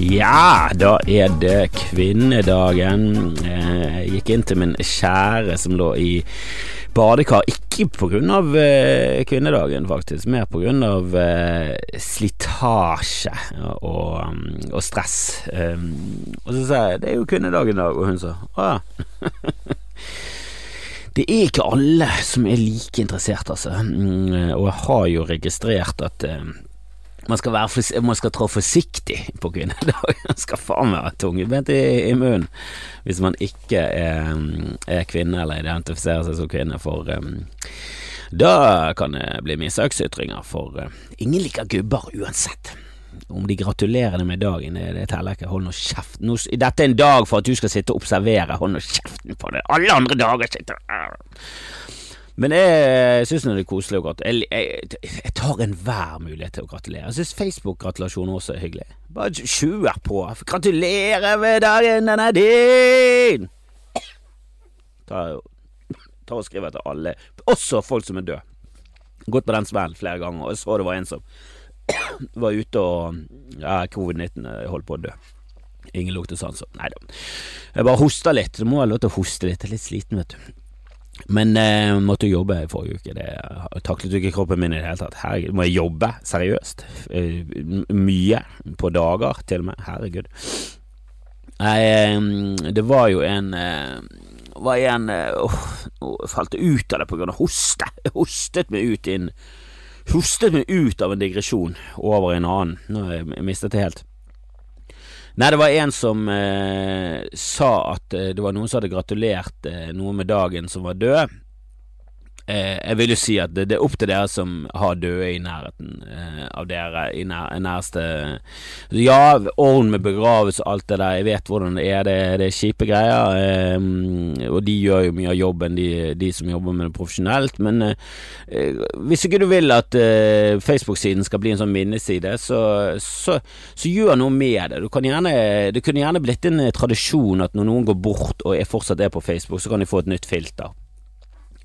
Ja, da er det kvinnedagen. Jeg gikk inn til min kjære som lå i badekar, ikke av eh, kvinnedagen, faktisk, mer av eh, slitasje og, mm, og stress. Um, og så sa jeg det er jo kvinnedagen i dag, og hun sa å ja. Det er ikke alle som er like interessert, altså. Mm, og jeg har jo registrert at eh, man skal, være, man skal trå forsiktig på kvinnedagen. Man skal faen meg ha tungebent i, i munnen hvis man ikke er, er, kvinne eller identifiserer seg som kvinne, for um, da kan det bli misaksytringer, for uh, ingen liker gubber uansett. Om de gratulerer deg med dagen, det, det teller ikke. Hold nå kjeften. Dette er en dag for at du skal sitte og observere. Hold nå kjeften på det. Alle andre dager sitter men jeg syns det er koselig å gratulere. Jeg, jeg, jeg, tar enhver mulighet til å gratulere. Jeg syns Facebook-gratulasjoner også er hyggelig. Bare tjuer på. Gratulerer med dagen, den er din! Ta, ta og Skriv til alle, også folk som er døde. Gått på den smellen flere ganger, og jeg så det var en som var ute og ja, covid-19 holdt på å dø. Ingen luktesans. Nei da. Jeg bare hosta litt. Du må ha lov til å hoste litt. Jeg er litt sliten, vet du. Men eh, måtte jobbe i forrige uke. Det taklet ikke kroppen min i det hele tatt. Herregud, må jeg jobbe seriøst? Eh, mye. På dager, til og med. Herregud. Nei, det var jo en eh, var en åh, Jeg falt ut av det på grunn av hoste. Jeg hostet meg ut inn Hostet meg ut av en digresjon over en annen. Nå har jeg mistet det helt. Nei, det var en som eh, sa at eh, det var noen som hadde gratulert eh, noen med dagen som var død. Eh, jeg vil jo si at det, det, er opp til dere som har døde i nærheten eh, av dere, i nær, næreste Ja, orden med begravelse og alt det der, jeg vet hvordan det er, det, det er kjipe greier. Eh, og de gjør jo mye av jobben, de, de som jobber med det profesjonelt. Men eh, hvis ikke du vil at eh, Facebook-siden skal bli en sånn minneside, så, så, så, gjør noe med det. Gjerne, det kunne gjerne blitt en tradisjon at når noen går bort og er fortsatt er på Facebook, så kan de få et nytt filter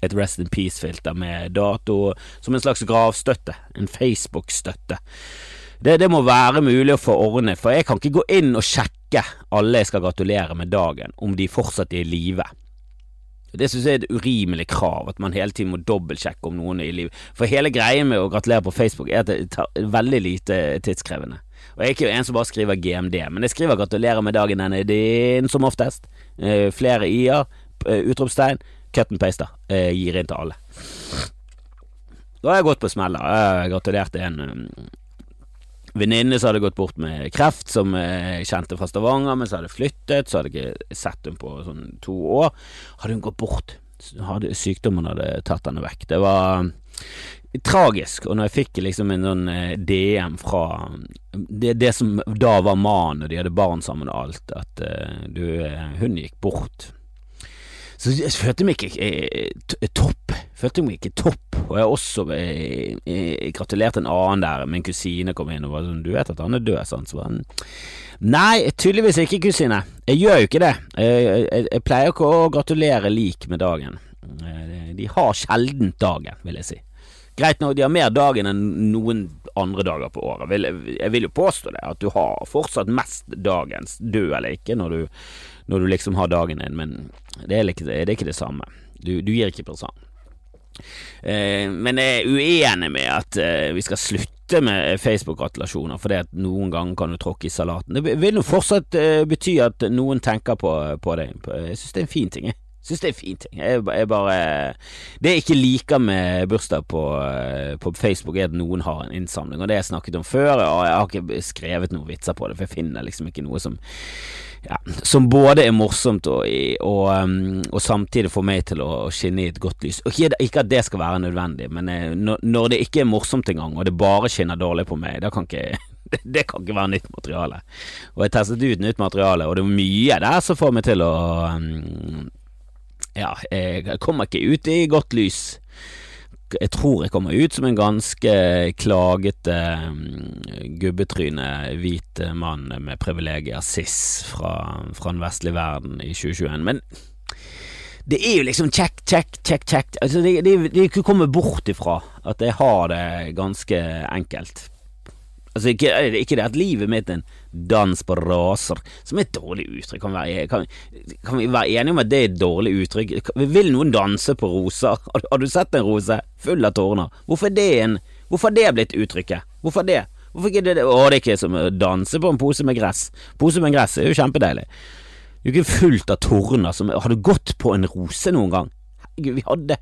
et Rest in Peace-filter med dato, som en slags gravstøtte, en Facebook-støtte. Det, det, må være mulig å få ordnet, for jeg kan ikke gå inn og sjekke alle jeg skal gratulere med dagen, om de fortsatt er i live. Det synes jeg er et urimelig krav, at man hele tiden må dobbeltsjekke om noen er i live. For hele greien med å gratulere på Facebook er at det tar veldig lite tidskrevende. Og jeg er ikke en som bare skriver GMD, men jeg skriver 'gratulerer med dagen, den er din', som oftest. Eh, flere i-er, eh, utropstegn, cut and paste, eh, gir inn til alle. Da har jeg gått på smell. Jeg gratulerte en um, venninne som hadde gått bort med kreft, som jeg kjente fra Stavanger, men så hadde flyttet, så hadde jeg ikke sett henne på sånn to år. Hadde hun gått bort, hadde, sykdommen hadde tatt henne vekk. Det var um, tragisk, og når jeg fikk liksom en sånn eh, DM fra det, det som da var mannen, og de hadde barn sammen og alt, at uh, du, hun gikk bort så jeg følte meg ikke eh, topp. Følte meg ikke topp. Og jeg har også eh, eh, gratulert en annen der. Min kusine kom inn og var sånn Du vet at han er død, sant? Så han Nei, tydeligvis ikke, kusine. Jeg gjør jo ikke det. Jeg, jeg, jeg pleier ikke å gratulere lik med dagen. Eh, de har sjelden dagen, vil jeg si. Greit nok, de har mer dagen enn noen andre dager på året. Jeg vil jo påstå det, at du har fortsatt mest dagens, død eller ikke, når du når du liksom har dagen din, men det er ikke det, er ikke det samme. Du, du, gir ikke presang. Eh, men jeg er uenig med at eh, vi skal slutte med Facebook-gratulasjoner, for at noen ganger kan du tråkke i salaten. Det vil jo fortsatt eh, bety at noen tenker på, på deg. Jeg synes det er en fin ting, jeg. Syns det er en fin ting. Jeg, jeg bare Det jeg ikke liker med bursdag på, på, Facebook, er at noen har en innsamling, og det har jeg snakket om før, og jeg har ikke skrevet noen vitser på det, for jeg finner liksom ikke noe som ja, som både er morsomt og, og, um, og, samtidig får meg til å skinne i et godt lys. Ikke, ikke at det skal være nødvendig, men eh, når, det ikke er morsomt engang, og det bare skinner dårlig på meg, da kan ikke det kan ikke være nytt materiale. Og jeg testet ut nytt materiale, og det er mye der som får meg til å um, Ja, jeg kommer ikke ut i godt lys jeg tror jeg kommer ut som en ganske klagete um, gubbetryne hvit mann med privilegier, cis, fra, fra den vestlige verden i 2021. Men Det er jo liksom check, check, check, check. Altså, det, det, det er ikke å komme bort ifra at jeg har det ganske enkelt. Altså, ikke, ikke det at livet mitt er en dans på raser, som er et dårlig uttrykk. Kan, være, kan, kan, vi være enige om at det er et dårlig uttrykk? Vil noen danse på roser? Har, har du sett en rose full av tårner? Hvorfor er det, en, hvorfor er det blitt uttrykket? Hvorfor det? Hvorfor ikke det? Å, det er ikke som å danse på en pose med gress. Pose med gress er jo kjempedeilig. Det er ikke fullt av tårner som Har du gått på en rose noen gang? Herregud, vi hadde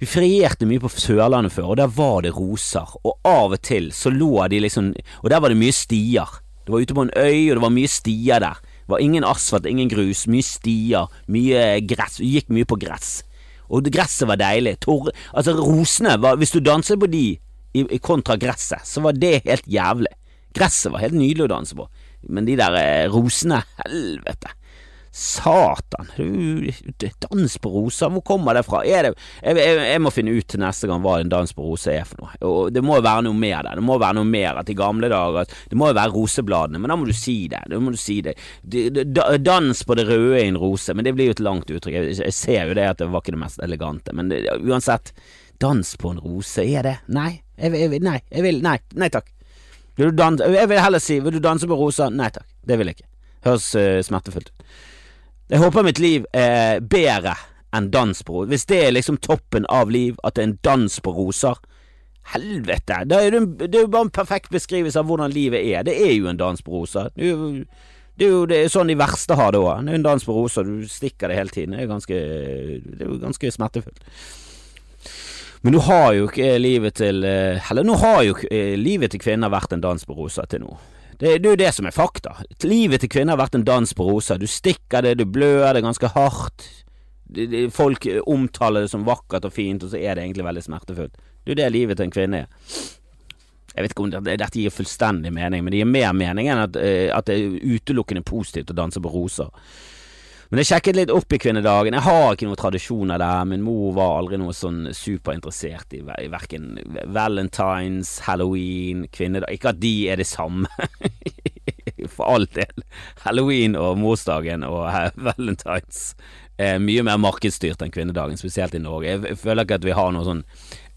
vi ferierte mye på Sørlandet før, og der var det roser. Og av og til så lå de liksom Og der var det mye stier. Det var ute på en øy, og det var mye stier der. Det var ingen asfalt, ingen grus, mye stier, mye gress. Vi gikk mye på gress. Og gresset var deilig. Tor altså, rosene var Hvis du danset på de i, i kontra gresset, så var det helt jævlig. Gresset var helt nydelig å danse på, men de der eh, rosene, helvete. Satan, dans på roser, hvor kommer det fra? Det, jeg, jeg, jeg, må finne ut til neste gang hva en dans på roser er for noe. Og det må jo være noe mer der. Det må være noe mer at i gamle dager Det må jo være rosebladene, men da må du si det. Du si det. Dans på det røde i en rose, men det blir jo et langt uttrykk. Jeg, jeg ser jo det at det var ikke det mest elegante, men det, uansett. Dans på en rose, er det? Nei, jeg, nei, jeg vil Nei, nei takk. Vil Jeg vil heller si Vil du danse på rosa? Nei takk, det vil jeg ikke. Høres uh, smertefullt ut. Jeg håper mitt liv er bedre enn dans på roser. Hvis det er liksom toppen av liv, at det er en dans på roser Helvete! Det er, jo, det er jo bare en perfekt beskrivelse av hvordan livet er. Det er jo en dans på roser. Det er jo, det er sånn de verste har det òg. Det er en dans på roser. Du stikker det hele tiden. Det er, ganske, jo ganske smertefullt. Men nå har jo ikke livet til eh, Eller nå har jo eh, livet til kvinner vært en dans på roser til nå. Det, det er jo det som er fakta. Livet til kvinner har vært en dans på roser. Du stikker det, du blør det ganske hardt. Folk omtaler det som vakkert og fint, og så er det egentlig veldig smertefullt. Det er jo det livet til en kvinne er. Jeg vet ikke om dette gir fullstendig mening, men det gir mer mening enn at, eh, at det er utelukkende positivt å danse på roser. Men jeg sjekket litt opp i kvinnedagen. Jeg har ikke noen tradisjoner der. Min mor var aldri noe sånn superinteressert i, i verken valentines, halloween, kvinnedag Ikke at de er det samme, for all del. Halloween og morsdagen og valentines er mye mer markedsstyrt enn kvinnedagen, spesielt i Norge. Jeg føler ikke at vi har noen sånn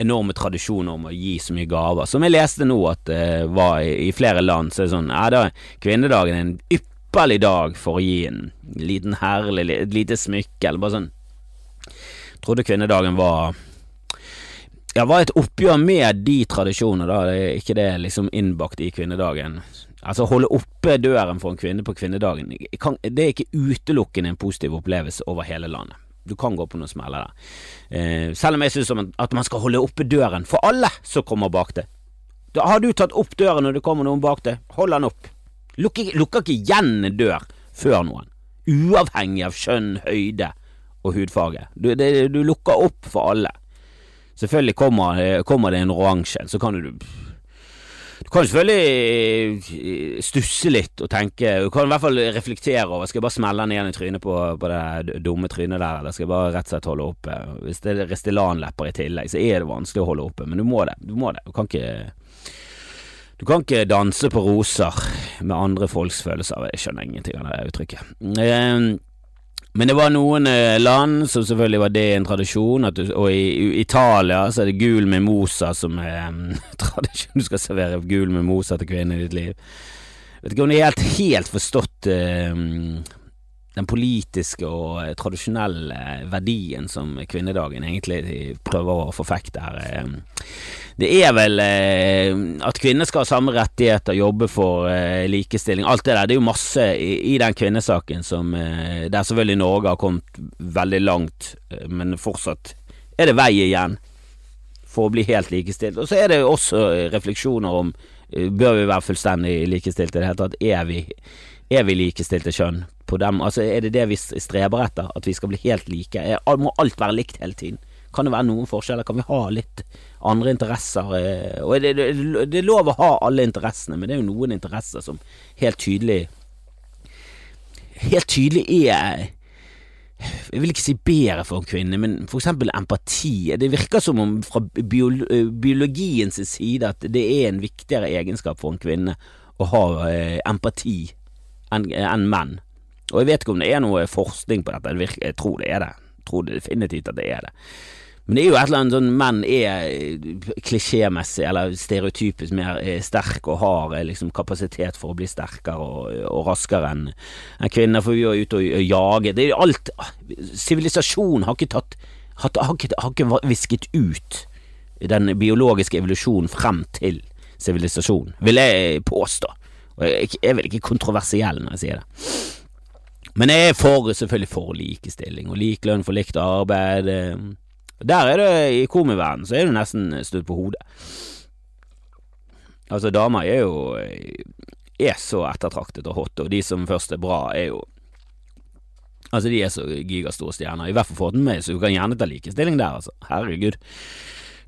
enorme tradisjoner om å gi så mye gaver. Som jeg leste nå at det uh, var i, flere land, så er det sånn Nei, da kvinnedagen en ypperlig ypperlig dag for å gi en liten herlig, et lite smykke, eller bare sånn Trodde kvinnedagen var ja, var et oppgjør med de tradisjonene, da. Det er ikke det liksom innbakt i kvinnedagen. Altså, holde oppe døren for en kvinne på kvinnedagen, kan, det er ikke utelukkende en positiv opplevelse over hele landet. Du kan gå på noen smeller der. Eh, selv om jeg synes at man skal holde oppe døren for alle som kommer bak det. Da har du tatt opp døren når det kommer noen bak det, hold den opp. Lukker, lukker ikke igjen en dør før noen, uavhengig av kjønn, høyde og hudfarge. Du, det, du lukker opp for alle. Selvfølgelig kommer, kommer det en oransje, så kan du du kan selvfølgelig eh, stusse litt og tenke Du kan i hvert fall reflektere over Skal jeg bare smelle den igjen i trynet på, på det dumme trynet der, eller skal jeg bare rett og slett holde oppe? Hvis det er Restylan-lepper i tillegg, så er det vanskelig å holde oppe, men du må det. Du må det. Du kan ikke du kan ikke danse på roser med andre folks følelser. Jeg skjønner ingenting av det uttrykket. Ehm, men det var noen eh, land som selvfølgelig var det en tradisjon, du, og i Italia så er det gul mimosa som er tradisjonen. tradisjon. Du skal servere gul mimosa til kvinnen i ditt liv. Vet ikke om er helt, helt forstått um, den politiske og eh, tradisjonelle verdien som kvinnedagen egentlig prøver å forfekte her. Eh, det er vel eh, at kvinner skal ha samme rettigheter, jobbe for likestilling, alt det der. Det er jo masse i, den kvinnesaken som Der selvfølgelig Norge har kommet veldig langt, men fortsatt er det vei igjen for å bli helt likestilt. Og så er det også refleksjoner om bør vi være fullstendig likestilte i det hele tatt. Er vi er vi likestilte kjønn på dem? Altså Er det det vi streber etter? At vi skal bli helt like? Er, må alt være likt hele tiden? Kan det være noen forskjeller? Kan vi ha litt andre interesser? Eh, og det, det, det er lov å ha alle interessene, men det er jo noen interesser som helt tydelig Helt tydelig er jeg vil ikke si bedre for en kvinne, men for eksempel empati. Det virker som om fra biologiens side at det er en viktigere egenskap for en kvinne å ha eh, empati enn en menn. Og jeg vet ikke om det er noe forskning på dette, jeg tror det er det. tror definitivt at det er det. Men det er jo et eller annet sånn menn er klisjémessig eller stereotypisk mer sterk og har liksom kapasitet for å bli sterkere og, og raskere enn en kvinner, for vi er ute og jager. Det er alt Sivilisasjonen har ikke tatt har, har, har ikke visket ut den biologiske evolusjonen frem til sivilisasjon, vil jeg påstå. Og jeg er vel ikke kontroversiell når jeg sier det. Men jeg er for, selvfølgelig for likestilling og lik lønn for likt arbeid. Der er det, i komiverdenen, så er du nesten støtt på hodet. Altså, damer er jo er så ettertraktet og hot, og de som først er bra, er jo Altså, de er så gigastore stjerner. I hvert fall for med, så du kan gjerne ta likestilling der, altså. Herregud.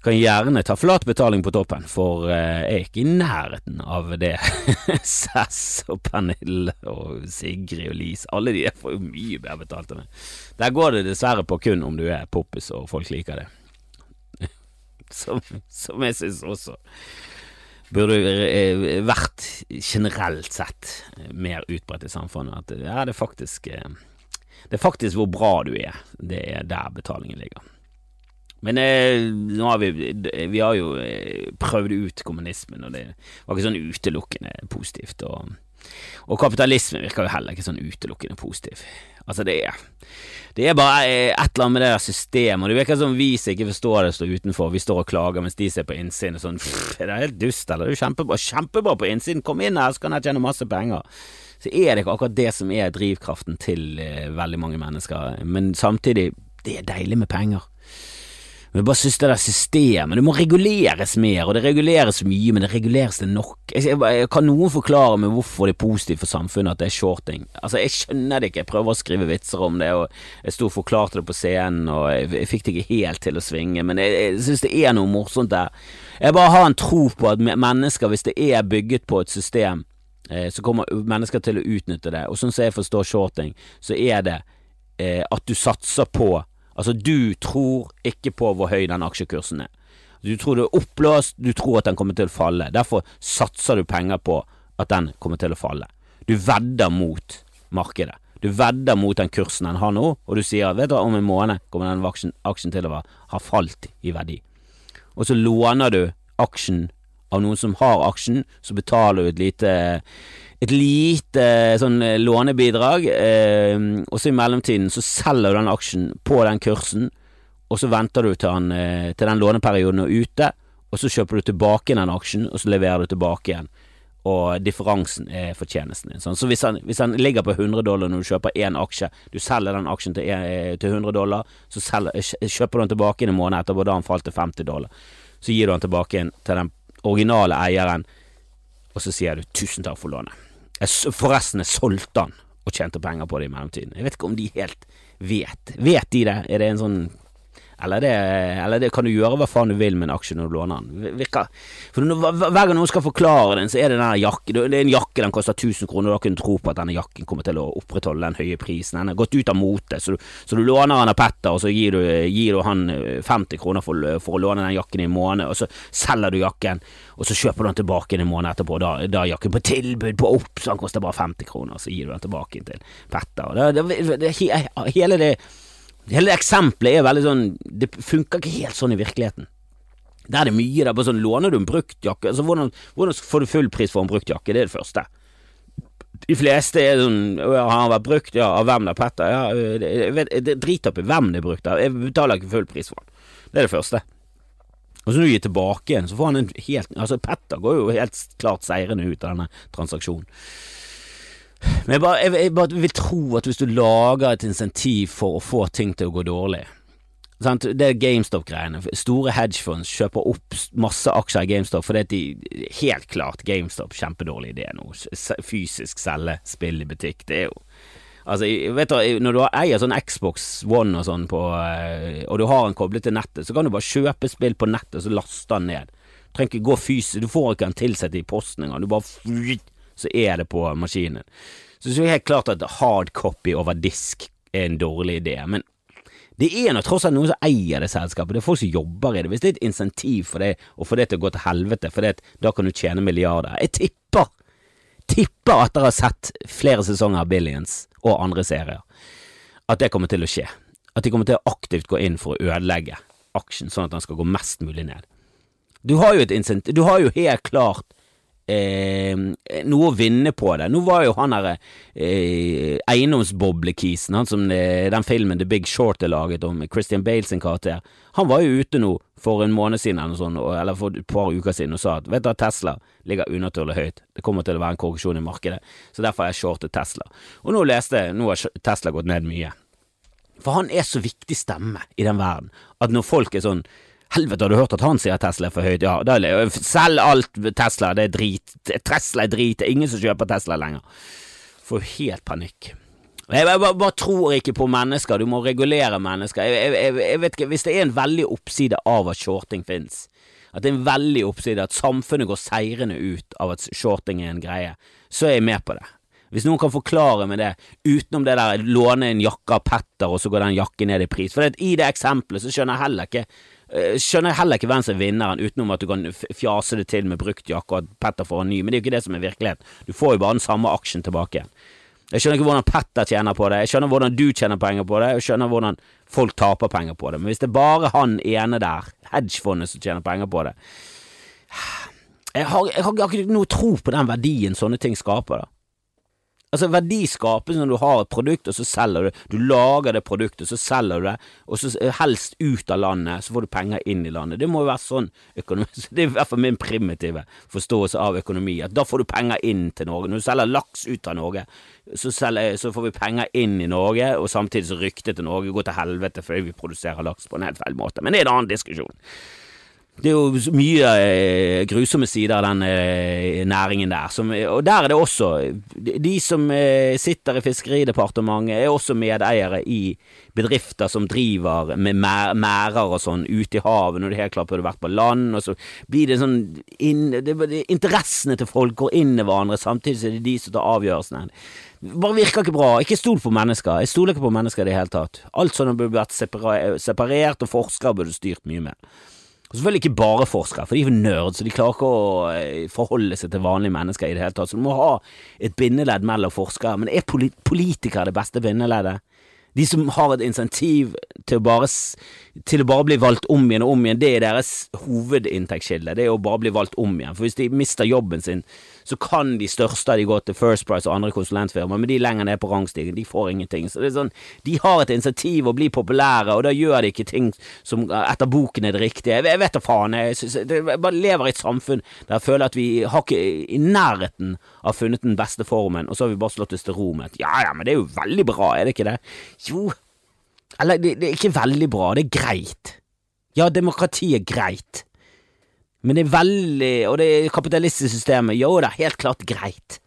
Kan gjerne ta flat betaling på toppen, for uh, jeg er ikke i nærheten av det. Sass og Pernille og Sigrid og Lise, alle de får jo mye bedre betalt enn meg. Der går det dessverre på kun om du er poppis og folk liker det. som, som jeg syns også burde eh, vært generelt sett mer utbredt i samfunnet. At ja, det er faktisk eh, Det er faktisk hvor bra du er. Det er der betalingen ligger. Men eh, nå har vi, vi har jo eh, prøvd ut kommunismen, og det var ikke sånn utelukkende positivt. Og, og kapitalismen virker jo heller ikke sånn utelukkende positiv. Altså, det er det er bare eh, et eller annet med det der systemet, og det virker som vi som ikke forstår det, står utenfor. Vi står og klager mens de ser på innsiden og sånn Er det helt dust, eller? Det er kjempebra, kjempebra på innsiden. Kom inn her, så kan jeg tjene masse penger. Så er det ikke akkurat det som er drivkraften til eh, veldig mange mennesker. Men samtidig, det er deilig med penger. Men jeg bare synes det der systemet Det må reguleres mer, og det reguleres mye, men det reguleres det nok? Jeg, jeg, kan noen forklare meg hvorfor det er positivt for samfunnet at det er shorting? Altså, jeg skjønner det ikke, jeg prøver å skrive vitser om det, og jeg sto og forklarte det på scenen, og jeg, jeg fikk det ikke helt til å svinge, men jeg, jeg synes det er noe morsomt der. Jeg bare har en tro på at mennesker, hvis det er bygget på et system, eh, så kommer mennesker til å utnytte det, og sånn som jeg forstår shorting, så er det eh, at du satser på Altså, du tror ikke på hvor høy den aksjekursen er. Du tror det er oppblåst, du tror at den kommer til å falle. Derfor satser du penger på at den kommer til å falle. Du vedder mot markedet. Du vedder mot den kursen den har nå, og du sier vet du, om en måned kommer den aksjen, aksjen til å ha falt i verdi. Og så låner du aksjen av noen som har aksjen, så betaler du et lite et lite eh, sånn eh, lånebidrag, eh, og så i mellomtiden så selger du den aksjen på den kursen, og så venter du til, han, eh, til den låneperioden er ute, og så kjøper du tilbake den aksjen, og så leverer du tilbake igjen. Og differansen er fortjenesten din. Sånn. Så hvis han, hvis han, ligger på 100 dollar når du kjøper én aksje, du selger den aksjen til, til 100 dollar, så selger, kjøper du den tilbake en måned etterpå da han falt til 50 dollar. Så gir du den tilbake til den originale eieren, og så sier du tusen takk for lånet. Jeg, forresten, jeg solgte den og tjente penger på det i mellomtiden. Jeg vet ikke om de helt vet. Vet de det? Er det en sånn eller det, eller det, kan du gjøre hva faen du vil med en aksje når du låner den. Virker. For Hver gang noen skal forklare den, så er det jakke, det er en jakke den koster 1000 kroner, og da kan du tro på at denne jakken kommer til å opprettholde den høye prisen. Den er gått ut av mote, så, så, du låner den av Petter, og så gir du, gir du han 50 kroner for, for, å låne den jakken i en måned, og så selger du jakken, og så kjøper du den tilbake en måned etterpå, da, da er jakken på tilbud på opp, så den koster bare 50 kroner, og så gir du den tilbake til Petter. Det, hele det Hele eksempelet er veldig sånn Det funker ikke helt sånn i virkeligheten. Der er det mye der på sånn Låner du en brukt jakke? Altså, hvordan, hvordan får du full pris for en brukt jakke? Det er det første. De fleste er sånn Har han vært brukt? Ja. Av hvem da? Petter? Ja, jeg vet, driter opp i hvem det er brukt av. Jeg betaler ikke full pris for den. Det er det første. Og så når du gir tilbake igjen, så får han en helt Altså, Petter går jo helt klart seirende ut av denne transaksjonen. Men jeg bare, jeg, jeg bare, vil tro at hvis du lager et insentiv for å få ting til å gå dårlig sant? Det er GameStop-greiene. Store hedgefonds kjøper opp masse aksjer i GameStop fordi de Helt klart, GameStop, kjempedårlig idé nå. Fysisk selge spill i butikk. Det er jo Altså, vet du, Når du eier sånn Xbox One og sånn på eh, Og du har den koblet til nettet, så kan du bare kjøpe spill på nettet og så laste den ned. Du trenger ikke gå fysisk, du får ikke den tilsatt i posten engang. Du bare så er det på maskinen. Så det er helt klart at hard copy over disk er en dårlig idé, men det er nå tross alt noen som eier det selskapet, det er folk som jobber i det. Hvis det er et insentiv for det, å få det til å gå til helvete, for det, da kan du tjene milliarder Jeg tipper, tipper at dere har sett flere sesonger av Billions og andre serier, at det kommer til å skje. at de kommer til å aktivt gå inn for å ødelegge aksjen, sånn at den skal gå mest mulig ned. Du har jo et du har jo helt klart eh, noe å vinne på det. Nå var jo han derre eh, eiendomsboblekisen, han som eh, den filmen The Big Short er laget om, Christian Bale sin karakter, han var jo ute nå for en måned siden eller, sånn, eller for et par uker siden og sa at vet du at Tesla ligger unaturlig høyt, det kommer til å være en korreksjon i markedet, så derfor har jeg shortet Tesla. Og nå leste jeg, nå har Tesla gått ned mye. For han er så viktig stemme i den verden, at når folk er sånn Helvete, har du hørt at han sier Tesla er for høyt? Ja, da selg alt Tesla, det er drit. Tesla er drit, det er ingen som kjøper Tesla lenger. Får helt panikk. Jeg bare, tror ikke på mennesker, du må regulere mennesker. Jeg, jeg, jeg, vet ikke, Hvis det er en veldig oppside av at shorting fins, at det er en veldig oppside at samfunnet går seirende ut av at shorting er en greie, så er jeg med på det. Hvis noen kan forklare meg det, utenom det der låne en jakke av Petter, og så går den jakken ned i pris. For det, i det eksempelet så skjønner jeg heller ikke skjønner jeg heller ikke hvem som er vinneren, utenom at du kan fjase det til med brukt jakke og at Petter får en ny, men det er jo ikke det som er virkeligheten. Du får jo bare den samme aksjen tilbake. Jeg skjønner ikke hvordan Petter tjener på det, jeg skjønner hvordan du tjener penger på det, jeg skjønner hvordan folk taper penger på det, men hvis det er bare han ene der, hedgefondet, som tjener penger på det Jeg har, jeg har ikke noe tro på den verdien sånne ting skaper, da. Altså Verdi skapes når du har et produkt, og så selger du Du lager det produktet, så selger du det, og så helst ut av landet, så får du penger inn i landet. Det må jo være sånn økonomi Det er i hvert fall min primitive forståelse av økonomi, at da får du penger inn til Norge. Når du selger laks ut av Norge, så, selger, så får vi penger inn i Norge, og samtidig så ryktet til Norge går til helvete fordi vi produserer laks på en helt feil måte. Men det er en annen diskusjon. Det er jo mye eh, grusomme sider av den eh, næringen der, som, og der er det også De som eh, sitter i Fiskeridepartementet, er også medeiere i bedrifter som driver med merder og sånn ute i havet, når det helt klart burde vært på land, og så blir det sånn inn, det, Interessene til folk går inn i hverandre, samtidig så er det de som tar avgjørelsene. Bare virker ikke bra. Ikke stol på mennesker. Jeg stoler ikke på mennesker i det hele tatt. Alt sånt burde vært separert, og forskere burde styrt mye mer. Og selvfølgelig ikke bare forskere, for de er jo nerds, så de klarer ikke å eh, forholde seg til vanlige mennesker i det hele tatt. Så du må ha et bindeledd mellom forskere. Men er politikere det beste bindeleddet? De som har et insentiv til å bare, til å bare bli valgt om igjen og om igjen, det er deres hovedinntektskilde. Det er å bare bli valgt om igjen. For hvis de mister jobben sin, så kan de største av de gå til First Price og andre konsulentfirmaer, men de lenger ned på rangstigen, de får ingenting. Så det er sånn, de har et initiativ å bli populære, og da gjør de ikke ting som etter boken er det riktige. Jeg vet da faen, jeg, synes, jeg bare lever i et samfunn der jeg føler at vi har ikke i nærheten av funnet den beste formen, og så har vi bare slått oss til ro med at ja ja, men det er jo veldig bra, er det ikke det? Jo, eller det, det er ikke veldig bra, det er greit. Ja, demokrati er greit. Men det er veldig Og det kapitalistiske systemet, jo det helt klart greit.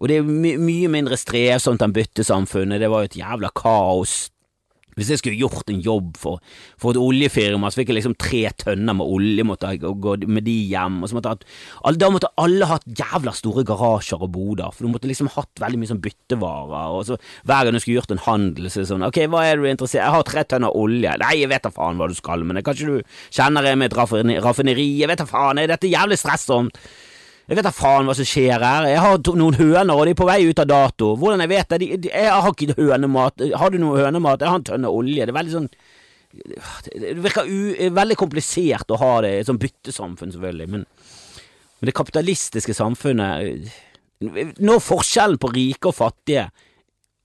Og det er my mye mindre strevsomt enn byttesamfunnet, det var jo et jævla kaos. Hvis jeg skulle gjort en jobb for, for et oljefirma, så fikk jeg liksom tre tønner med olje, måtte jeg gå med de hjem, og så måtte jeg, da måtte alle hatt jævla store garasjer og boder, for du måtte liksom hatt veldig mye sånn byttevarer, og så hver gang du skulle gjort en handel, så er det sånn, ok, hva er du interessert Jeg har tre tønner olje, nei, jeg vet da faen hva du skal, men kanskje du kjenner jeg med et raffineri, jeg vet da faen, er dette jævlig stressomt? Jeg vet da faen hva som skjer her. Jeg har noen høner, og de er på vei ut av dato. Hvordan jeg vet det? De, de, jeg har ikke hønemat. Har du noe hønemat? Jeg har en tønne olje. Det er veldig sånn Det virker u, veldig komplisert å ha det i et sånt byttesamfunn, selvfølgelig, men, men det kapitalistiske samfunnet Når forskjellen på rike og fattige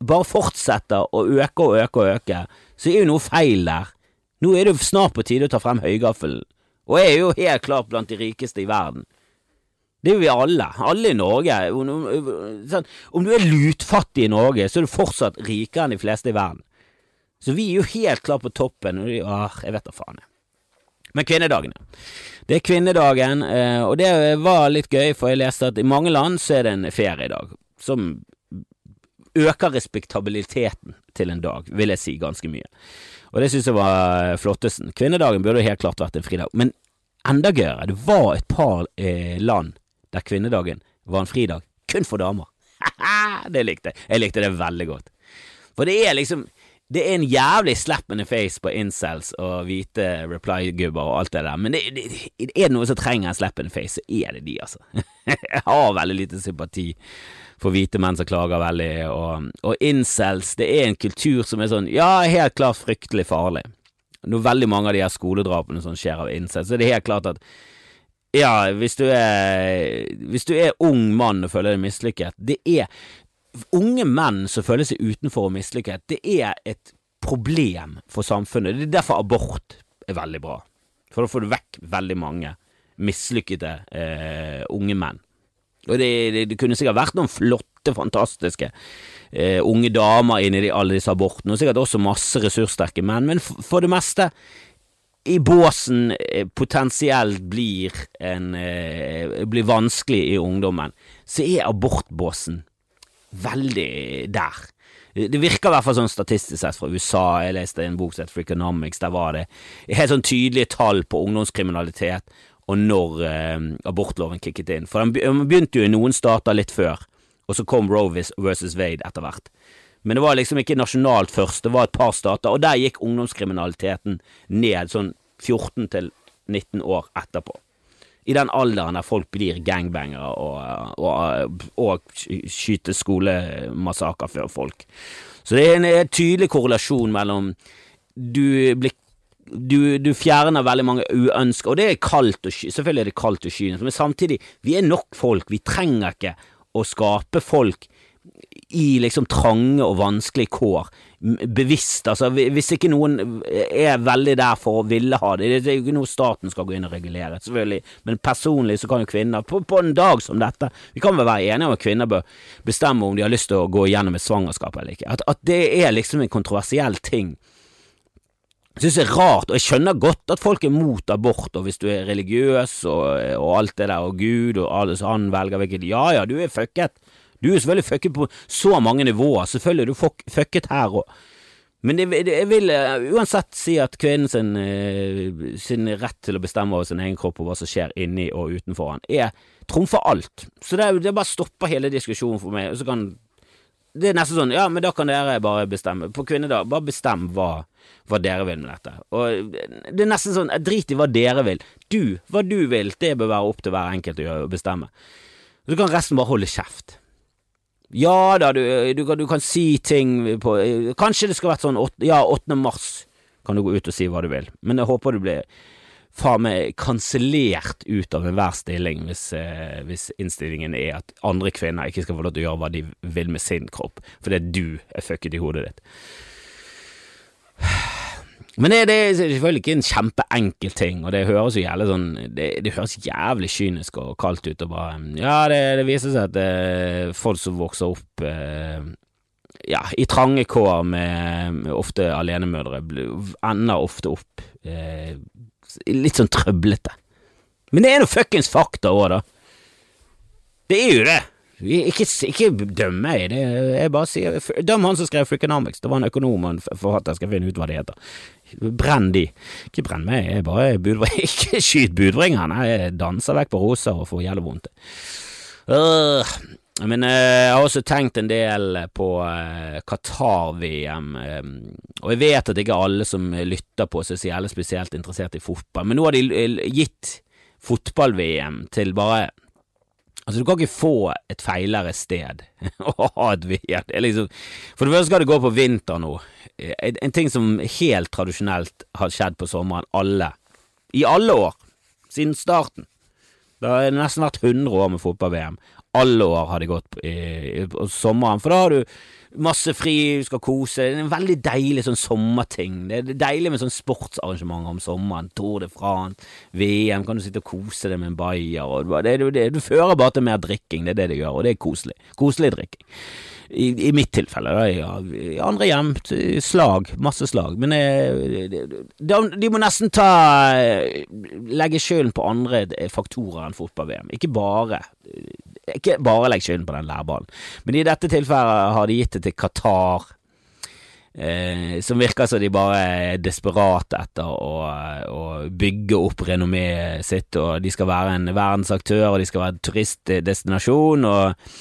bare fortsetter å øke og øke og øke, så er jo noe feil der. Nå er det jo snart på tide å ta frem høygaffelen, og jeg er jo helt klart blant de rikeste i verden. Det er jo vi alle. Alle i Norge. Om du er lutfattig i Norge, så er du fortsatt rikere enn de fleste i verden. Så vi er jo helt klart på toppen. Og åh, jeg vet da faen. Men kvinnedagene. Det er kvinnedagen, eh, og det var litt gøy, for jeg leste at i mange land så er det en feriedag. Som øker respektabiliteten til en dag, vil jeg si ganske mye. Og det synes jeg var flottesten. Kvinnedagen burde helt klart vært en fridag. Men enda gøyere, det var et par eh, land der kvinnedagen var en fridag kun for damer. det likte jeg. Jeg likte det veldig godt. For det er liksom det er en jævlig slap in the face på incels og hvite reply-gubber og alt det der, men det, det, er det noe som trenger en slap in the face, så er det de, altså. Jeg har veldig lite sympati for hvite menn som klager veldig, og, og incels, det er en kultur som er sånn, ja, helt klart fryktelig farlig. Når veldig mange av de her skoledrapene som skjer av incels, så er det helt klart at ja, hvis du er Hvis du er ung mann og føler deg mislykket, det er unge menn som føler seg utenfor og mislykket, det er et problem for samfunnet. Det er derfor abort er veldig bra. For da får du vekk veldig mange mislykkede eh, unge menn. Og det, det, det, kunne sikkert vært noen flotte, fantastiske eh, unge damer inni alle disse abortene, og sikkert også masse ressurssterke menn, men for, for det meste i båsen eh, potensielt blir, en, eh, blir vanskelig i ungdommen, så er abortbåsen veldig der. Det virker i hvert fall sånn statistisk sett fra USA. Jeg leste en bok som heter Freakonomics. Der var det helt sånn tydelige tall på ungdomskriminalitet og når eh, abortloven kicket inn. For den begynte jo i noen stater litt før, og så kom Roe versus Wade etter hvert. Men det var liksom ikke nasjonalt først, det var et par stater, og der gikk ungdomskriminaliteten ned sånn 14 til 19 år etterpå i den alderen der folk blir gangbangere og, og, og skyter skolemassakrer før folk. Så det er en, en tydelig korrelasjon mellom du blir du, du, fjerner veldig mange uønska, og det er kaldt og sky, selvfølgelig er det kaldt og kynisk, men samtidig, vi er nok folk, vi trenger ikke å skape folk i liksom trange og vanskelige kår, bevisst, altså hvis ikke noen er veldig der for å ville ha det, det er jo ikke noe staten skal gå inn og regulere, selvfølgelig, men personlig så kan jo kvinner, på, på en dag som dette, vi kan vel være enige om at kvinner bør bestemme om de har lyst til å gå igjennom et svangerskap eller ikke, at, at det er liksom en kontroversiell ting. Jeg synes det er rart, og jeg skjønner godt at folk er mot abort, og hvis du er religiøs og, og alt det der, og Gud og alle, så han velger hvilket Ja ja, du er fucket, du er selvfølgelig fucket på så mange nivåer, selvfølgelig er du fucket her òg. Men det, jeg vil uh, uansett si at kvinnen sin, uh, sin, rett til å bestemme over sin egen kropp og hva som skjer inni og utenfor han, er trumfer alt. Så det, det bare stopper hele diskusjonen for meg. Og så kan det er nesten sånn Ja, men da kan dere bare bestemme. På kvinnedag, bare bestem hva, hva, dere vil med dette. Og det er nesten sånn Drit i hva dere vil. Du, hva du vil, det bør være opp til hver enkelt å bestemme. Så kan resten bare holde kjeft. Ja da, du, du, du, kan, si ting på Kanskje det skal vært sånn 8, Ja, 8. mars kan du gå ut og si hva du vil, men jeg håper du blir faen meg kansellert ut av enhver stilling hvis, eh, hvis, innstillingen er at andre kvinner ikke skal få lov til å gjøre hva de vil med sin kropp, fordi du er fucket i hodet ditt. Men det, det, er selvfølgelig ikke en kjempeenkel ting, og det høres jo jævlig sånn Det, det høres jævlig kynisk og kaldt ut og bare Ja, det, det viser seg at er folk som vokser opp eh, ja, i trange kår med, med ofte alenemødre, ender ofte opp eh, litt sånn trøblete. Men det er nå fuckings fakta òg, da. Det er jo det. Ikke, ikke døm meg, det jeg bare sier Døm han som skrev Freakonomics, det var en økonom og en forfatter, skal finne ut hva det heter. Brenn de. Ikke brenn meg, jeg bare budbringer. Ikke skyt budbringeren, jeg danser vekk på roser og får jævlig vondt. Uh, men uh, jeg har også tenkt en del på uh, Qatar-VM, og jeg vet at ikke alle som lytter på så jævlig spesielt interessert i fotball, men nå har de gitt fotball-VM til bare Altså, du kan ikke få et feilere sted å ha et VM. Liksom, for det første skal det gå på vinter nå. En ting som helt tradisjonelt har skjedd på sommeren, alle, i alle år, siden starten. Det har nesten vært 100 år med fotball-VM. Alle år har det gått i, på sommeren, for da har du masse fri, du skal kose. Det er en veldig deilig sånn sommerting. Det er deilig med sånn sportsarrangementer om sommeren. Tour de France, VM, kan du sitte og kose deg med en bayer. Og det, det, du fører bare til mer drikking, det er det det gjør, og det er koselig. Koselig drikking. I, i mitt tilfelle, da, ja, i andre hjem, slag, masse slag. Men eh, de, de må nesten ta legge skylden på andre faktorer enn fotball-VM. Ikke bare ikke bare legg skylden på den lærballen, men i dette tilfellet har de gitt det til Qatar. Eh, som virker som de bare er desperate etter å, å bygge opp renommeet sitt, og de skal være en verdensaktør, og de skal være en turistdestinasjon, og,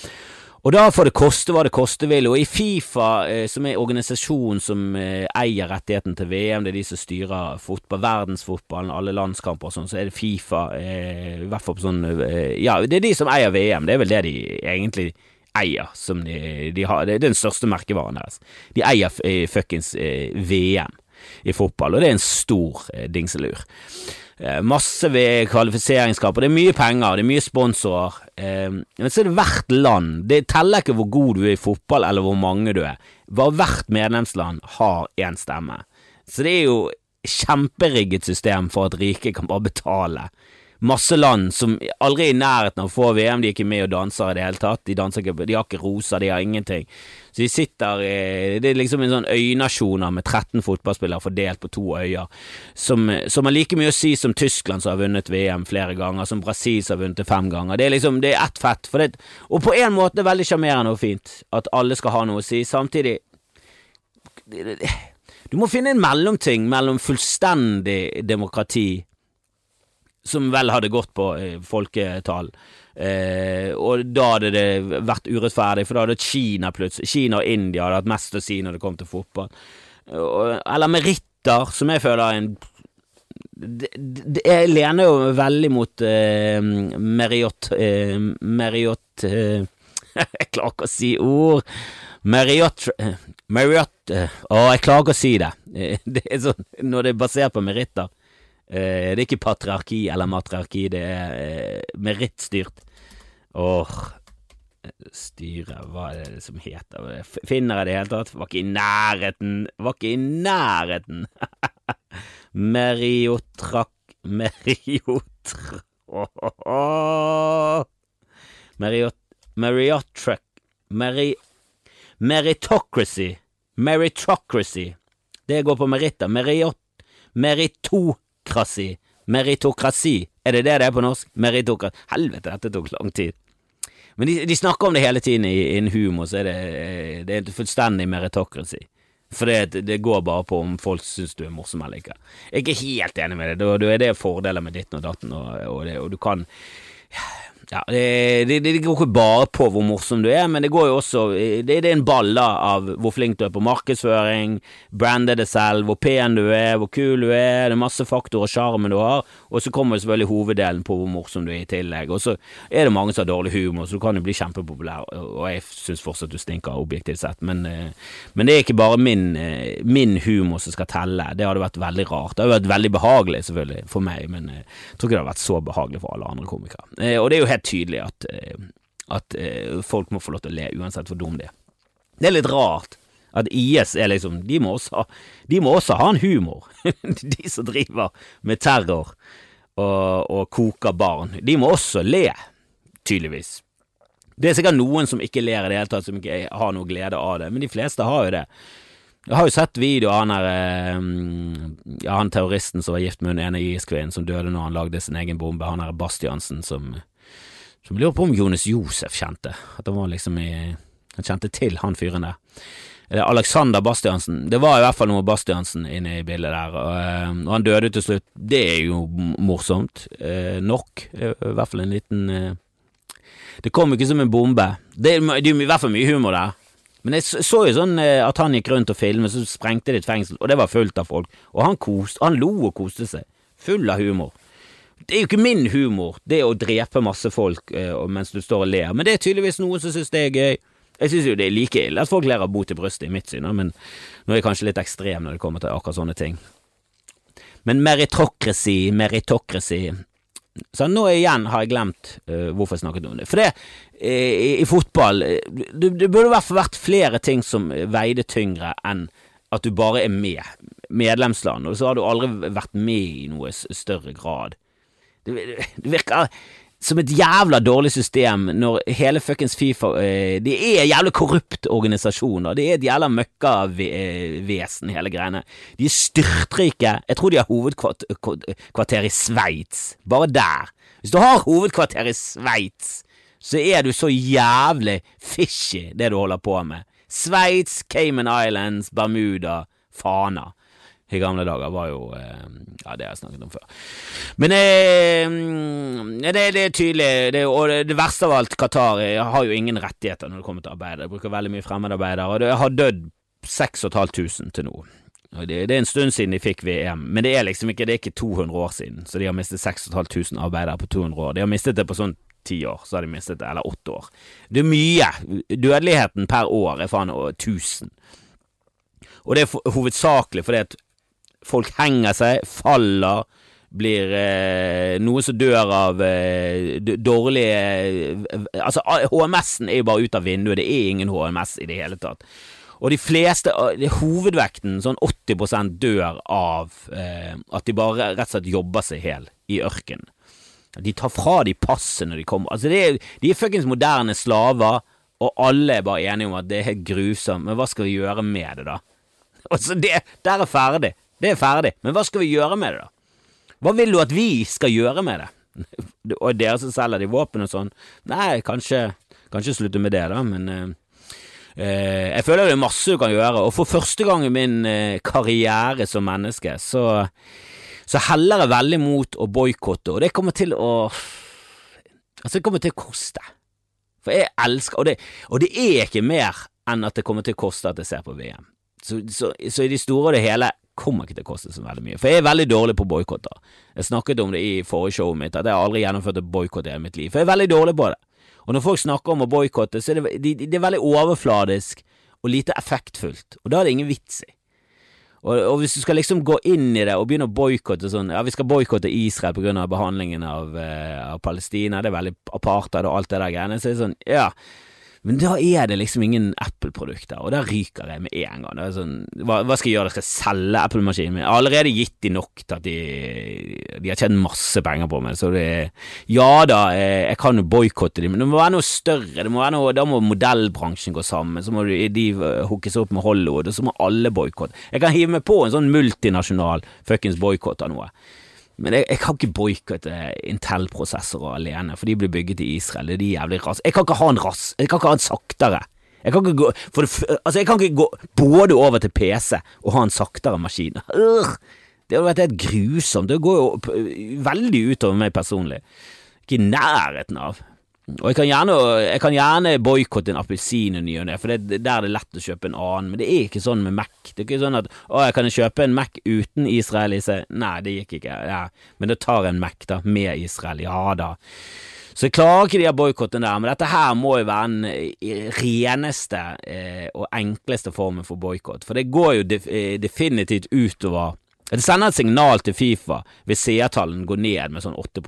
Og da får det koste hva det koste vil, og i Fifa, eh, som er organisasjonen som eh, eier rettigheten til VM, det er de som styrer fotball, verdensfotballen, alle landskamper og sånn, så er det Fifa, eh, i hvert fall på sånn eh, Ja, det er de som eier VM, det er vel det de egentlig eier, som de, de har, det er den største merkevaren deres. De eier fuckings VM i fotball, og det er en stor dingselur. Eh, masse ved kvalifiseringskamper. Det er mye penger, det er mye sponsorer. Eh, men så er det hvert land. Det teller ikke hvor god du er i fotball, eller hvor mange du er. Bare hvert medlemsland har én stemme. Så det er jo kjemperigget system for at rike kan bare betale masse land som aldri er i nærheten av å få VM, de er ikke med og danser i det hele tatt. De, danser ikke, de har ikke roser, de har ingenting. Så de sitter Det er liksom en sånn øynasjoner med 13 fotballspillere fordelt på to øyer, som, som har like mye å si som Tyskland, som har vunnet VM flere ganger, som Brasil, som har vunnet det fem ganger. Det er liksom Det er ett fett. Det, og på en måte veldig sjarmerende og fint at alle skal ha noe å si. Samtidig Du må finne en mellomting mellom fullstendig demokrati som vel hadde gått på eh, folketall. Eh, og da hadde det vært urettferdig, for da hadde Kina plutselig Kina og India hadde hatt mest å si når det kom til fotball. Eh, eller meritter, som jeg føler er en det, det, Jeg lener jo veldig mot eh, Meriot eh, Meriot eh, Jeg klarer ikke å si ord. Meriot Meriot Å, jeg klarer ikke å si det. Det er sånn når det er basert på meritter. Eh, det er ikke patriarki eller matriarki, det er eh, merittstyrt. Åh, styre, hva er det som heter Finner jeg det i det hele tatt? Var ikke i nærheten, var ikke i nærheten! Meriotrak... Meriotr Meriot... Meriotrak... Meri... Meritocracy. Meritocracy. Det går på meritter. Meriot... Merito meritokrasi. Meritokrasi. Er det det det er på norsk? Meritokrasi. Helvete, dette tok lang tid. Men de, de snakker om det hele tiden i, en humor, så er det, eh, det er fullstendig meritokrasi. For det, det, går bare på om folk syns du er morsom eller ikke. Jeg er ikke helt enig med det. Da, da er det fordeler med ditten og datten, og, og, og, du kan ja, det, det, det, går ikke bare på hvor morsom du er, men det går jo også Det, det er en ball da av hvor flink du er på markedsføring, brande det selv, hvor pen du er, hvor kul du er, det er masse faktorer, og sjarmen du har, og så kommer selvfølgelig hoveddelen på hvor morsom du er i tillegg. Og så er det mange som har dårlig humor, så du kan jo bli kjempepopulær, og jeg syns fortsatt du stinker objektivt sett, men, eh, men, det er ikke bare min, eh, min, humor som skal telle. Det hadde vært veldig rart. Det hadde vært veldig behagelig, selvfølgelig, for meg, men eh, jeg tror ikke det hadde vært så behagelig for alle andre komikere. Og det er jo helt tydelig at, eh, at eh, folk må få lov til å le uansett hvor dum de er. Det er litt rart at IS er liksom De må også, de må også ha en humor, de som driver med terror og, og koker barn. De må også le, tydeligvis. Det er sikkert noen som ikke ler i det hele tatt, som ikke har noe glede av det, men de fleste har jo det. Jeg har jo sett video av han der eh, ja, han terroristen som var gift med hun ene IS-kvinnen som døde når han lagde sin egen bombe, han der Bastiansen som som lurer på om Jonas Josef kjente, at han var liksom i Han kjente til han fyren der. Alexander Bastiansen. Det var i hvert fall noe Bastiansen inne i bildet der, og, eh, og han døde til slutt. Det er jo morsomt eh, nok, i hvert fall en liten eh, Det kom ikke som en bombe. Det, det er i hvert fall mye humor der. Men jeg så jo sånn eh, at han gikk rundt og filmet, så sprengte de et fengsel, og det var fullt av folk. Og han koste, han lo og koste seg. Full av humor. Det er jo ikke min humor, det å drepe masse folk eh, mens du står og ler, men det er tydeligvis noen som synes det er gøy. Jeg synes jo det er like ille at folk ler av bot i brystet, i mitt syn, men nå er jeg kanskje litt ekstrem når det kommer til akkurat sånne ting. Men meritocracy, meritocracy Så nå igjen har jeg glemt uh, hvorfor jeg snakket om det. For det, uh, i, i, fotball det, det burde i hvert fall vært flere ting som veide tyngre enn at du bare er med, medlemsland, og så har du aldri vært med i noe større grad. Det, virker som et jævla dårlig system når hele fuckings Fifa eh, Det er en jævla korrupt organisasjon. Det er et jævla møkkavesen, hele greiene. De er styrtrike. Jeg tror de har hovedkvarter i Sveits. Bare der. Hvis du har hovedkvarter i Sveits, så er du så jævlig fishy, det du holder på med. Sveits, Cayman Islands, Bermuda, Fana. I gamle dager, var jo eh, Ja, det har jeg snakket om før. Men eh, det, det, er tydelig, det, og det, verste av alt, Qatar har jo ingen rettigheter når det kommer til arbeidere. De bruker veldig mye fremmedarbeidere, og det har dødd 6500 til nå. Det, det, er en stund siden de fikk VM, men det er liksom ikke, det er ikke 200 år siden, så de har mistet 6500 arbeidere på 200 år. De har mistet det på sånn ti år, så har de mistet det, eller åtte år. Det er mye. Dødeligheten per år er faen 1000. Og det er hovedsakelig fordi at folk henger seg, faller, blir eh, noe som dør av eh, dårlige eh, Altså, HMS-en er jo bare ut av vinduet, det er ingen HMS i det hele tatt. Og de fleste, hovedvekten, sånn 80% dør av eh, at de bare rett og slett jobber seg hel i ørkenen. De tar fra de passet når de kommer. Altså, er, de er fuckings moderne slaver, og alle er bare enige om at det er helt grusomt, men hva skal vi gjøre med det, da? Altså, det der er ferdig. Det er ferdig. Men hva skal vi gjøre med det, da? Hva vil du at vi skal gjøre med det? Og dere som selger de våpen og sånn? Nei, kanskje, kanskje slutte med det, da, men eh, eh, jeg føler det er masse du kan gjøre. Og for første gang i min eh, karriere som menneske, så, så heller jeg veldig mot å boikotte, og det kommer til å Altså, det kommer til å koste. For jeg elsker Og det, og det er ikke mer enn at det kommer til å koste at jeg ser på VM. Så, så, så, i det store og det hele kommer ikke til å koste så veldig mye. For jeg er veldig dårlig på boikotter. Jeg snakket om det i forrige showet mitt, at jeg aldri gjennomført en boikott i mitt liv. For jeg er veldig dårlig på det. Og når folk snakker om å boikotte, så er det, det, det er veldig overfladisk og lite effektfullt. Og da er det ingen vits i. Og, og, hvis du skal liksom gå inn i det og begynne å boikotte sånn Ja, vi skal boikotte Israel av behandlingen av, uh, av Palestina, det er veldig apartheid og alt det der greiene, så er det sånn Ja, men da er det liksom ingen Apple-produkter, og da ryker jeg med en gang. Sånn, hva, hva, skal jeg gjøre? Jeg skal selge Apple-maskinen min? Jeg har allerede gitt de nok til at de, de har tjent masse penger på meg, så det Ja da, eh, jeg kan jo boikotte dem, men det må være noe større. Må være noe, da må modellbransjen gå sammen, så må de eh, hookes opp med Hollywood, og så må alle boikotte. Jeg kan hive meg på en sånn multinasjonal fuckings boikott av noe. Men jeg, jeg kan ikke boikotte Intel-prosessorer alene, for de blir bygget i Israel. Det er de jævlig rass. Jeg kan ikke ha en rass. Jeg kan ikke ha en saktere. Jeg kan ikke gå, det, altså jeg kan ikke gå både over til PC og ha en saktere maskin. Urgh. Det hadde vært helt grusomt. Det går jo veldig utover meg personlig. Ikke i nærheten av. Og jeg kan gjerne, jeg gjerne boikotte en appelsin i ny og ne, for det, der er det lett å kjøpe en annen, men det er ikke sånn med Mac. Det er ikke sånn at å, jeg kan kjøpe en Mac uten Israel i seg. Nei, det gikk ikke. Ja. Men da tar jeg en Mac da, med Israel. Ja da. Så jeg klarer ikke de boikottene der, men dette her må jo være den eh, reneste eh, og enkleste formen for boikott, for det går jo def, eh, definitivt utover Det sender et signal til Fifa hvis seertallene går ned med sånn 8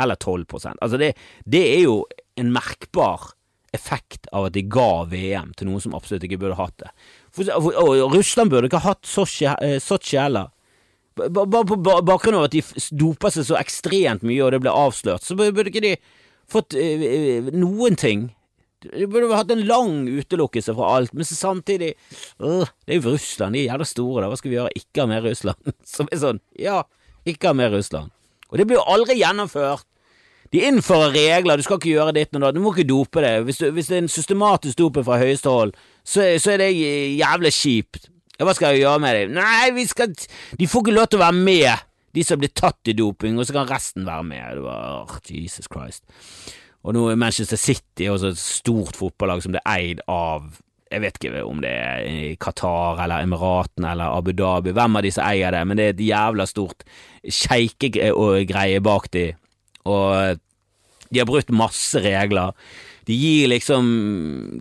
eller 12% Altså det, det er jo en merkbar effekt av at de ga VM til noen som absolutt ikke burde hatt det. For, og Russland burde ikke hatt Sotsji eh, heller. Bare på bakgrunn av at de dopa seg så ekstremt mye og det ble avslørt, så burde ikke de fått uh, noen ting. De burde hatt en lang utelukkelse fra alt, men samtidig uh, Det er jo Russland, de er jævla store, da. Hva skal vi gjøre? Ikke ha mer Russland. Som er sånn, ja, ikke ha mer Russland. Og det blir jo aldri gjennomført. De innfører regler, du skal ikke gjøre ditt og datt, du må ikke dope det. Hvis, du, hvis, det er en systematisk doping fra høyeste hold, så, så, er det jævlig kjipt. Hva skal jeg gjøre med dem? Nei, vi skal De får ikke lov til å være med, de som blir tatt i doping, og så kan resten være med. Det var, Jesus Christ. Og nå er Manchester City også et stort fotballag som det er eid av jeg vet ikke om det er i Qatar eller Emiratene eller Abu Dhabi, hvem av de som eier det, men det er et jævla stort sjeikegreie bak de og de har brutt masse regler. De gir liksom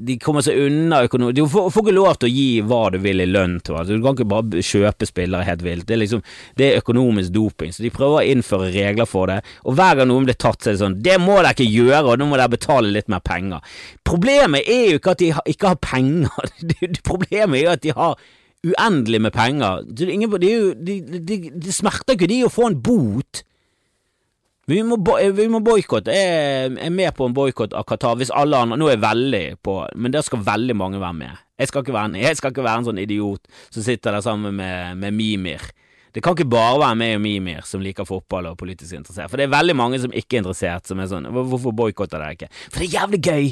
De kommer seg unna økonomi Du får, får, ikke lov til å gi hva du vil i lønn til altså, Du kan ikke bare kjøpe spillere helt vilt. Det er liksom Det er økonomisk doping, så de prøver å innføre regler for det. Og hver gang noen blir tatt, så er det sånn Det må dere ikke gjøre, og nå må dere betale litt mer penger. Problemet er jo ikke at de ikke har penger. Problemet er jo at de har uendelig med penger. Det, det, det, det smerter ikke de å få en bot vi må, vi må boikotte. Jeg er med på en boikott av Qatar hvis alle andre Nå er jeg veldig på, men der skal veldig mange være med. Jeg skal ikke være, jeg skal ikke være en sånn idiot som sitter der sammen med, med Mimir. Det kan ikke bare være meg og Mimir som liker fotball og politisk interessert, for det er veldig mange som ikke er interessert, som er sånn Hvorfor boikotter dere ikke? For det er jævlig gøy!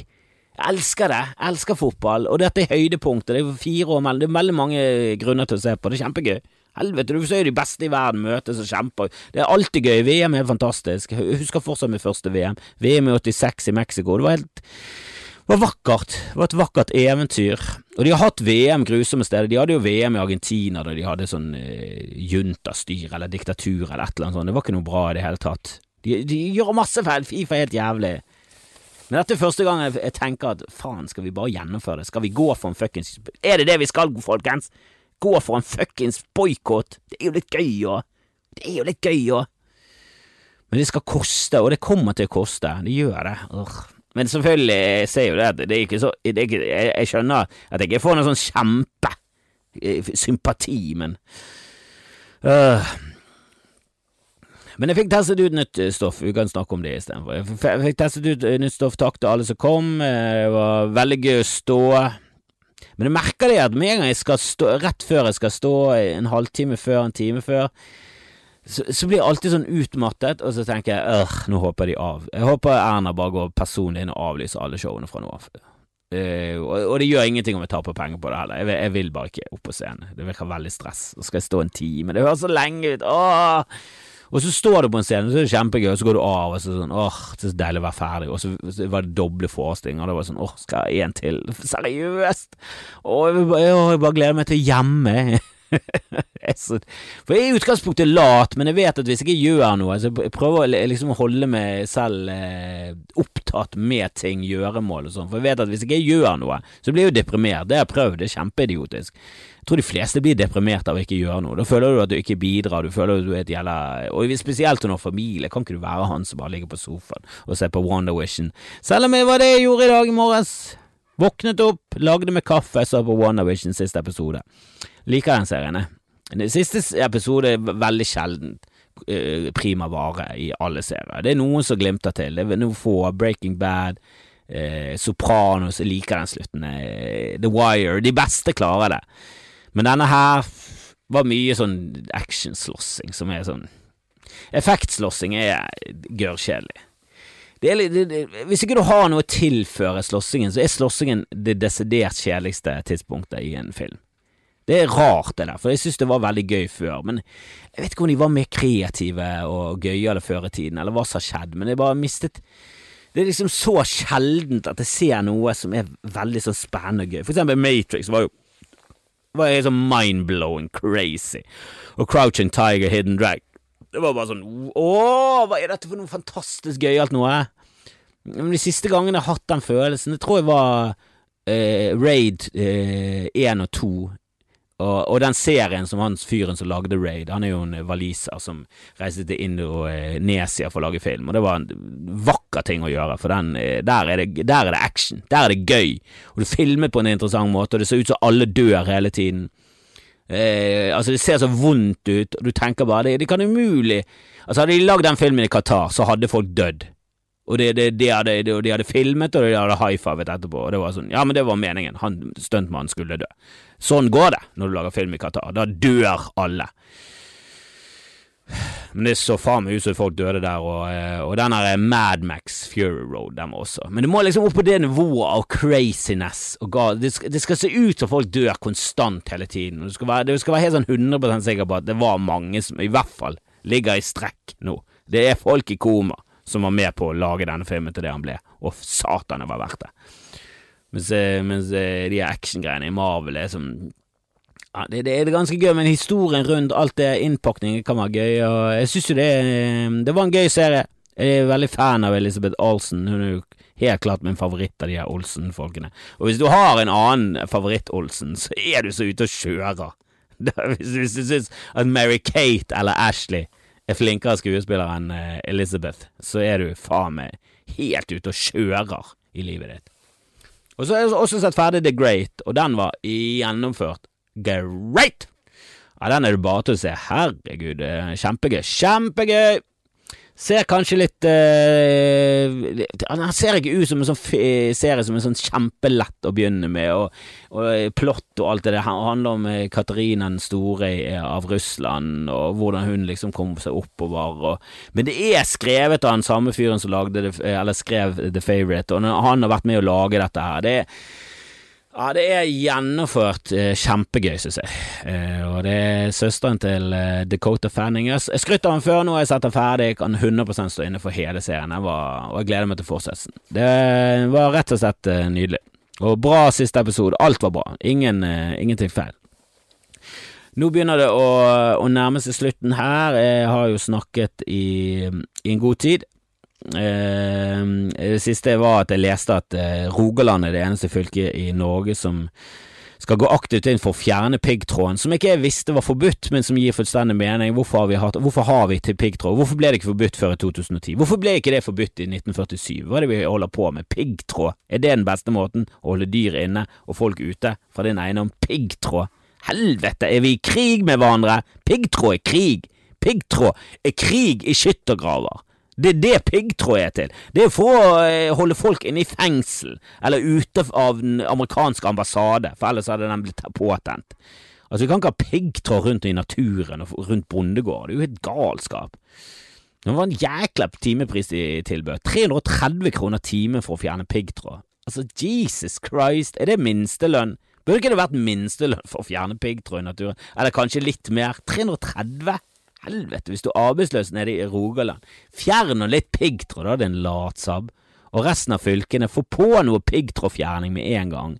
Jeg elsker det. Jeg elsker fotball, og dette er høydepunktet. Det er fire år mellom Det er veldig mange grunner til å se på. Det er kjempegøy. Helvete, du ser jo de beste i verden møtes og kjemper. Det er alltid gøy. VM er fantastisk. Jeg husker fortsatt mitt første VM. VM i 86 i Mexico. Det var helt det var vakkert. Det var et vakkert eventyr. Og de har hatt VM grusomme steder. De hadde jo VM i Argentina da de hadde sånn eh, juntastyr eller diktatur eller et eller annet sånt. Det var ikke noe bra i det hele tatt. De, de gjør masse feil. Fifa er helt jævlig. Men dette er første gang jeg, jeg tenker at faen, skal vi bare gjennomføre det? Skal vi gå for en fuckings Er det det vi skal, folkens? Gå for en fuckings boikott? Det er jo litt gøy òg. Det er jo litt gøy òg. Men det skal koste, og det kommer til å koste. Det gjør det. Urgh. Men selvfølgelig, jeg ser jo det det er ikke så er ikke, jeg, jeg, skjønner at jeg ikke får noen sånn kjempe eh, men uh. Men jeg fikk testet ut nytt eh, stoff, vi kan snakke om det istedenfor. Jeg fikk testet ut eh, nytt stoff, takk til alle som kom, det var veldig gøy å stå. Men jeg merker det at med en gang jeg skal stå, rett før jeg skal stå, en halvtime før, en time før, så, så, blir jeg alltid sånn utmattet, og så tenker jeg øh, nå håper de av. Jeg håper Erna bare går personlig inn og avlyser alle showene fra nå av. Uh, og, og, det gjør ingenting om jeg taper penger på det heller. Jeg, jeg, vil bare ikke opp på scenen. Det virker veldig stress. Så skal jeg stå en time. Det høres så lenge ut. Åh! Og så står du på en scene, så er det kjempegøy, og så går du av, og så sånn åh, så deilig å være ferdig, og så, var det doble forestillinger, og det var sånn åh, skal jeg en til? Seriøst? Åh, jeg, jeg bare gleder meg til hjemme. For jeg er i utgangspunktet lat, men jeg vet at hvis jeg ikke gjør noe, så jeg prøver liksom å holde meg selv eh, opptatt med ting, gjøremål og sånn, for jeg vet at hvis jeg ikke gjør noe, så blir jeg jo deprimert. Det har jeg prøvd, det er kjempeidiotisk. Jeg tror de fleste blir deprimert av å ikke gjøre noe. Da føler du at du ikke bidrar, du føler at du er et jævla Og spesielt når familie, kan ikke du være han som bare ligger på sofaen og ser på Wonder Vision? Selv om det var det jeg gjorde i dag i morges. Våknet opp, lagde meg kaffe, så på Wonder Vision siste episode. Liker den serien. Den siste episode er veldig sjelden uh, prima vare i alle serier. Det er noen som glimter til. Det er noen få. Breaking Bad, eh, Sopranos, jeg liker den slutten. Eh, The Wire. De beste klarer det. Men denne her var mye sånn actionslåssing som er sånn Effektslåssing er gørrkjedelig. Hvis ikke du har noe å tilføre slåssingen, så er slåssingen det desidert kjedeligste tidspunktet i en film. Det er rart, det der, for jeg synes det var veldig gøy før, men jeg vet ikke om de var mer kreative og gøyale før i tiden, eller hva som har skjedd, men jeg bare mistet Det er liksom så sjeldent at jeg ser noe som er veldig så spennende og gøy. For eksempel Matrix var jo var helt sånn mind-blowing crazy. Og Crouching Tiger, Hidden Drag. Det var bare sånn Åh, hva er dette for noe fantastisk gøyalt noe? Men de siste gangene jeg har hatt den følelsen, det tror jeg var eh, Raid 1 eh, og 2 og, og, den serien som han fyren som lagde Raid, han er jo en waliser som reiste til Indonesia for å lage film, og det var en vakker ting å gjøre, for den, eh, der, er det, der er det action, der er det gøy, og du filmer på en interessant måte, og det ser ut som alle dør hele tiden. Eh, altså Det ser så vondt ut, og du tenker bare det, det kan umulig Altså Hadde de lagd den filmen i Qatar, så hadde folk dødd. Og det, det, de, hadde, de, hadde, filmet, og de hadde high-fivet etterpå. Og det var sånn Ja, men det var meningen. Han stuntmannen skulle dø. Sånn går det når du lager film i Qatar. Da dør alle. Men det så faen meg ut som folk døde der, og, eh, og den Mad Max Fury Road, dem også. Men det må liksom opp på det nivået av craziness og ga, Det skal, det skal se ut som folk dør konstant hele tiden. Du skal du skal være helt sånn 100 sikker på at det var mange som i hvert fall ligger i strekk nå. Det er folk i koma som var med på å lage denne filmen til det han ble, og satan, det var verdt det. Mens, eh, mens eh, de actiongreiene i Marvel er som ja, det, det, er ganske gøy, men historien rundt alt det innpakningen kan være gøy, og jeg syns jo det Det var en gøy serie. Jeg er veldig fan av Elisabeth Olsen. Hun er jo helt klart min favoritt av de her Olsen-folkene. Og hvis du har en annen favoritt-Olsen, så er du så ute og kjører. Hvis, du syns at Mary-Kate eller Ashley er flinkere skuespiller enn eh, Elizabeth, så er du faen meg helt ute og kjører i livet ditt. Og så har jeg også sett ferdig The Great, og den var gjennomført great! Ja, den er det bare til å se. Herregud, kjempegøy. Kjempegøy! Ser kanskje litt uh, Han ser ikke ut som en sånn serie som er sånn kjempelett å begynne med, og, og plott og alt det der. Det handler om eh, Katarina den store av Russland, og hvordan hun liksom kom seg oppover. Og, men det er skrevet av den samme fyren som lagde det, eller skrev The Favourite, og han har vært med å lage dette her. Det er Ja, det er gjennomført eh, kjempegøy, synes jeg. Eh, og det er søsteren til eh, Dakota Fanning. Jeg skrytt av den før, nå har jeg sett den ferdig. Jeg kan 100 stå inne for hele serien. Jeg var, og jeg gleder meg til fortsettelsen. Det var rett og slett nydelig. Og bra siste episode. Alt var bra. Ingen, ingenting feil. Nå begynner det å, å, nærme seg slutten her. Jeg har jo snakket i, i en god tid. Eh, det siste var at jeg leste at eh, Rogaland er det eneste fylket i Norge som skal gå aktivt inn for å fjerne piggtråden, som ikke jeg visste var forbudt, men som gir fullstendig mening. Hvorfor har vi, hatt, hvorfor har vi til piggtråd? Hvorfor ble det ikke forbudt før i 2010? Hvorfor ble ikke det forbudt i 1947? Hva er det vi holder på med? Piggtråd? Er det den beste måten å holde dyr inne og folk ute fra din eiendom? Piggtråd? Helvete, er vi i krig med hverandre? Piggtråd er krig! Piggtråd er krig i skyttergraver! Det er det piggtråd er til. Det er for å eh, holde folk inne i fengsel, eller ute av den amerikanske ambassade, for ellers hadde den blitt påtent. Altså, Vi kan ikke ha piggtråd rundt i naturen og rundt bondegård, det er jo helt galskap. Det var en jækla timepris de tilbød. 330 kroner timen for å fjerne piggtråd. Altså, Jesus Christ, er det minstelønn? Burde ikke det vært minstelønn for å fjerne piggtråd i naturen? Eller kanskje litt mer? 330? Helvete, hvis du er arbeidsløs nede i Rogaland, fjern nå litt piggtråd, da, din latsabb, og resten av fylkene, få på noe piggtrådfjerning med en gang.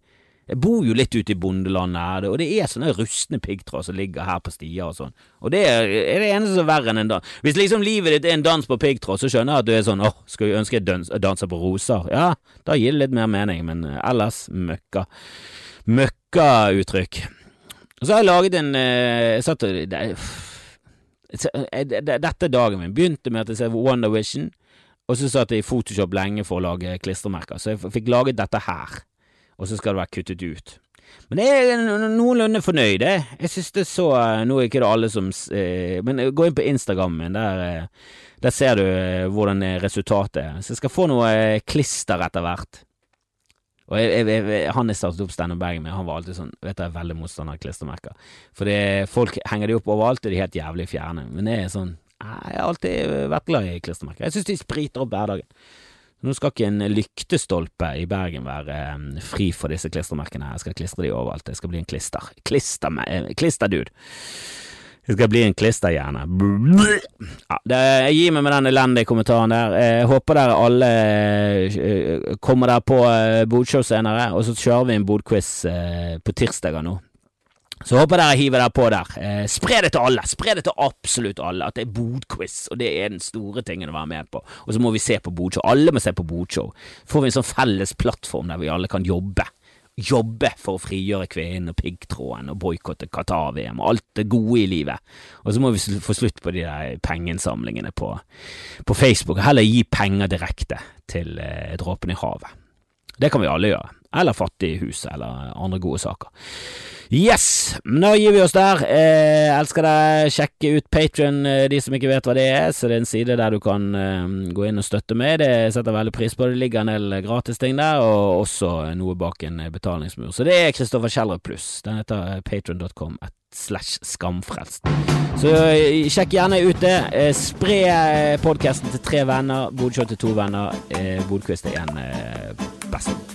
Jeg bor jo litt ute i bondelandet og det er sånne rustne piggtråd som ligger her på stier og sånn, og det er, det eneste som er verre enn en dans. Hvis liksom livet ditt er en dans på piggtråd, så skjønner jeg at du er sånn åh, skulle ønske jeg dansa på roser. Ja, da gir det litt mer mening, men ellers møkka. Møkkauttrykk. Så har jeg laget en eh, Jeg satt og Eh, dette er dagen min. Begynte med at jeg ser Wonder Vision, og så satt jeg i Photoshop lenge for å lage klistremerker, så jeg fikk laget dette her, og så skal det være kuttet ut. Men jeg er noenlunde fornøyd, jeg. Jeg synes det så Nå er ikke det alle som eh, Men gå inn på Instagram min, der, eh, der ser du hvordan resultatet er. Så jeg skal få noe klister etter hvert. Og jeg, jeg, jeg, han jeg startet opp Stand Bergen med, han var alltid sånn Vet du, jeg er veldig motstander av klistremerker. For folk henger de opp overalt, og de er helt jævlig fjerne. Men det er sånn Jeg har alltid vært glad i klistremerker. Jeg syns de spriter opp hverdagen. Nå skal ikke en lyktestolpe i Bergen være um, fri for disse klistremerkene. Jeg skal klistre de overalt. Jeg skal bli en klister. Klister, klisterdude. Det skal bli en klisterhjerne. Ja, jeg gir meg med den elendige kommentaren der. Jeg håper dere alle uh, kommer der på uh, bodshow senere, og så kjører vi en bodquiz på tirsdager nå. Så håper dere hiver dere på der. Eh, spre det til alle! Spre det til absolutt alle, at det er bodquiz, og det er den store tingen å være med på. Og så må vi se på bodshow. Alle må se på bodshow. Får vi en sånn felles plattform der vi alle kan jobbe jobbe for å frigjøre kvinnen og piggtråden og boikotte Qatar-VM og alt det gode i livet. Og så må vi få slutt på de der pengeinnsamlingene på, på Facebook, og heller gi penger direkte til eh, Dråpen i havet. Det kan vi alle gjøre. Eller Fattighus, eller andre gode saker. Yes, nå gir vi oss der. Eh, elsker deg. Sjekke ut Patrion, eh, de som ikke vet hva det er. Så det er en side der du kan eh, gå inn og støtte med. Det setter veldig pris på. Det ligger en del gratisting der, og også noe bak en betalingsmur. Så det er Kristoffer Kjellrup pluss. Den heter eh, patron.com slash skamfrelst. Så eh, sjekk gjerne ut det. Eh, spre podkasten til tre venner. Bodshow til to venner. Bodquist er en best.